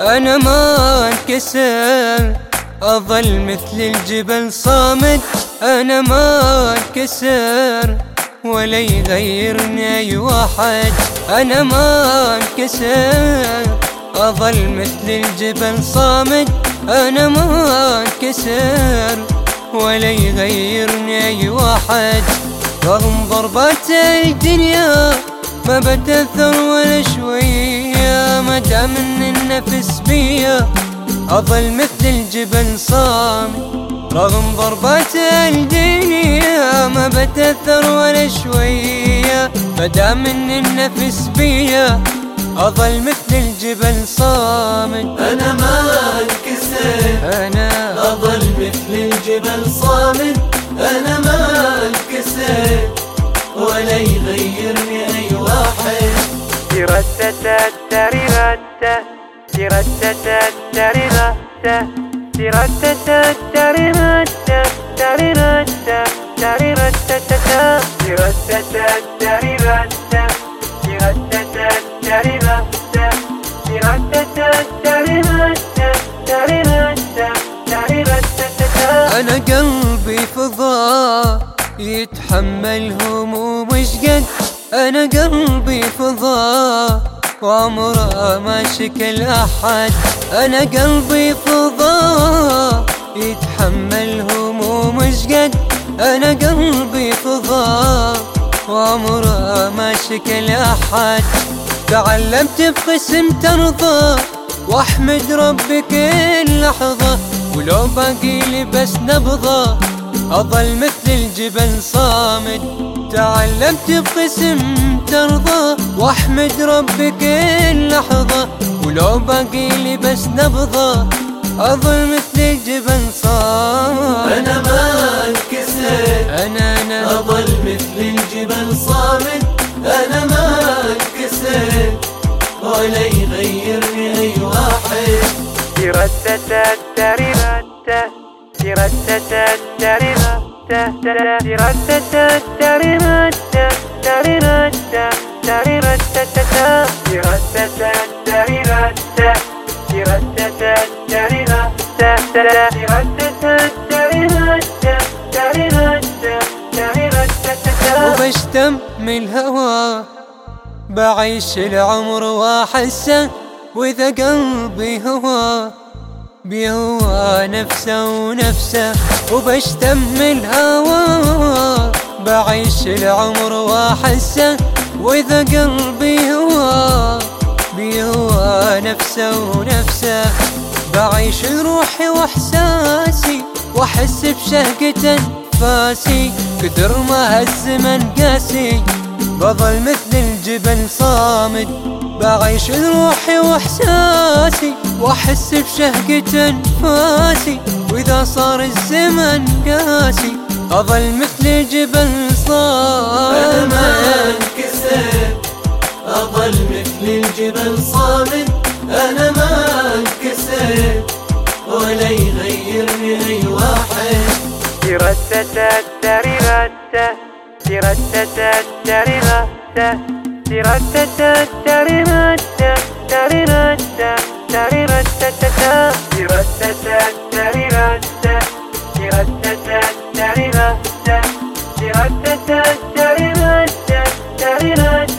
أنا ما أنكسر أظل مثل الجبل صامد أنا ما أنكسر ولا يغيرني أي واحد. أنا ما أنكسر أظل مثل الجبل صامد أنا ما أنكسر ولا يغيرني أي واحد. رغم ضربات الدنيا ما بتأثر ولا ما دام إن النفس بيا أظل مثل الجبل صامت رغم ضربات الدنيا ما بتأثر ولا شوية. ما دام إن النفس بيا أظل مثل الجبل صامت أنا ما انكسر أنا أظل مثل الجبل صامت أنا قلبي فضاء يتحمل هموم قد أنا قلبي فضاء وعمره ما شكل أحد. أنا قلبي فضاء يتحمل هموم قد أنا قلبي فضاء وعمره ما شكل أحد. تعلمت بقسم ترضى وأحمد ربي كل لحظة ولو باقي لي بس نبضة أظل مثل الجبل صامد. تعلمت بقسم ترضى واحمد ربي كل لحظة ولو باقي لي بس نبضة أظل مثل الجبل صامد أنا ما أنكسر. أنا أنا أظل مثل الجبل صامت أنا ما أنكسر. ولا يغيرني أي واحد. تيرتتا تريرتا تيرتتا تريرتا وبشتم من الهوى بعيش العمر واحسه وإذا قلبي هوى. بيهوى نفسه ونفسه وبشتم الهوى. بعيش العمر وأحسه وإذا قلبي هوى. بيهوى نفسه ونفسه بعيش روحي وإحساسي وأحس بشهقة أنفاسي. كثر ما هالزمن قاسي بظل مثل الجبل صامد. بعيش روحي وإحساسي وأحس بشهقة أنفاسي. وإذا صار الزمن قاسي اظل مثل الجبل أنا ما صامد انكسر أظل مثل الجبل صامت أنا ما انكسر ولا يغيرني أي واحد. تيرتتا تريرتا ترتتترمة ترتتترمة ترمة ترتتتترمة ترتتترمة ترتتترمة ترتتترمة ترمة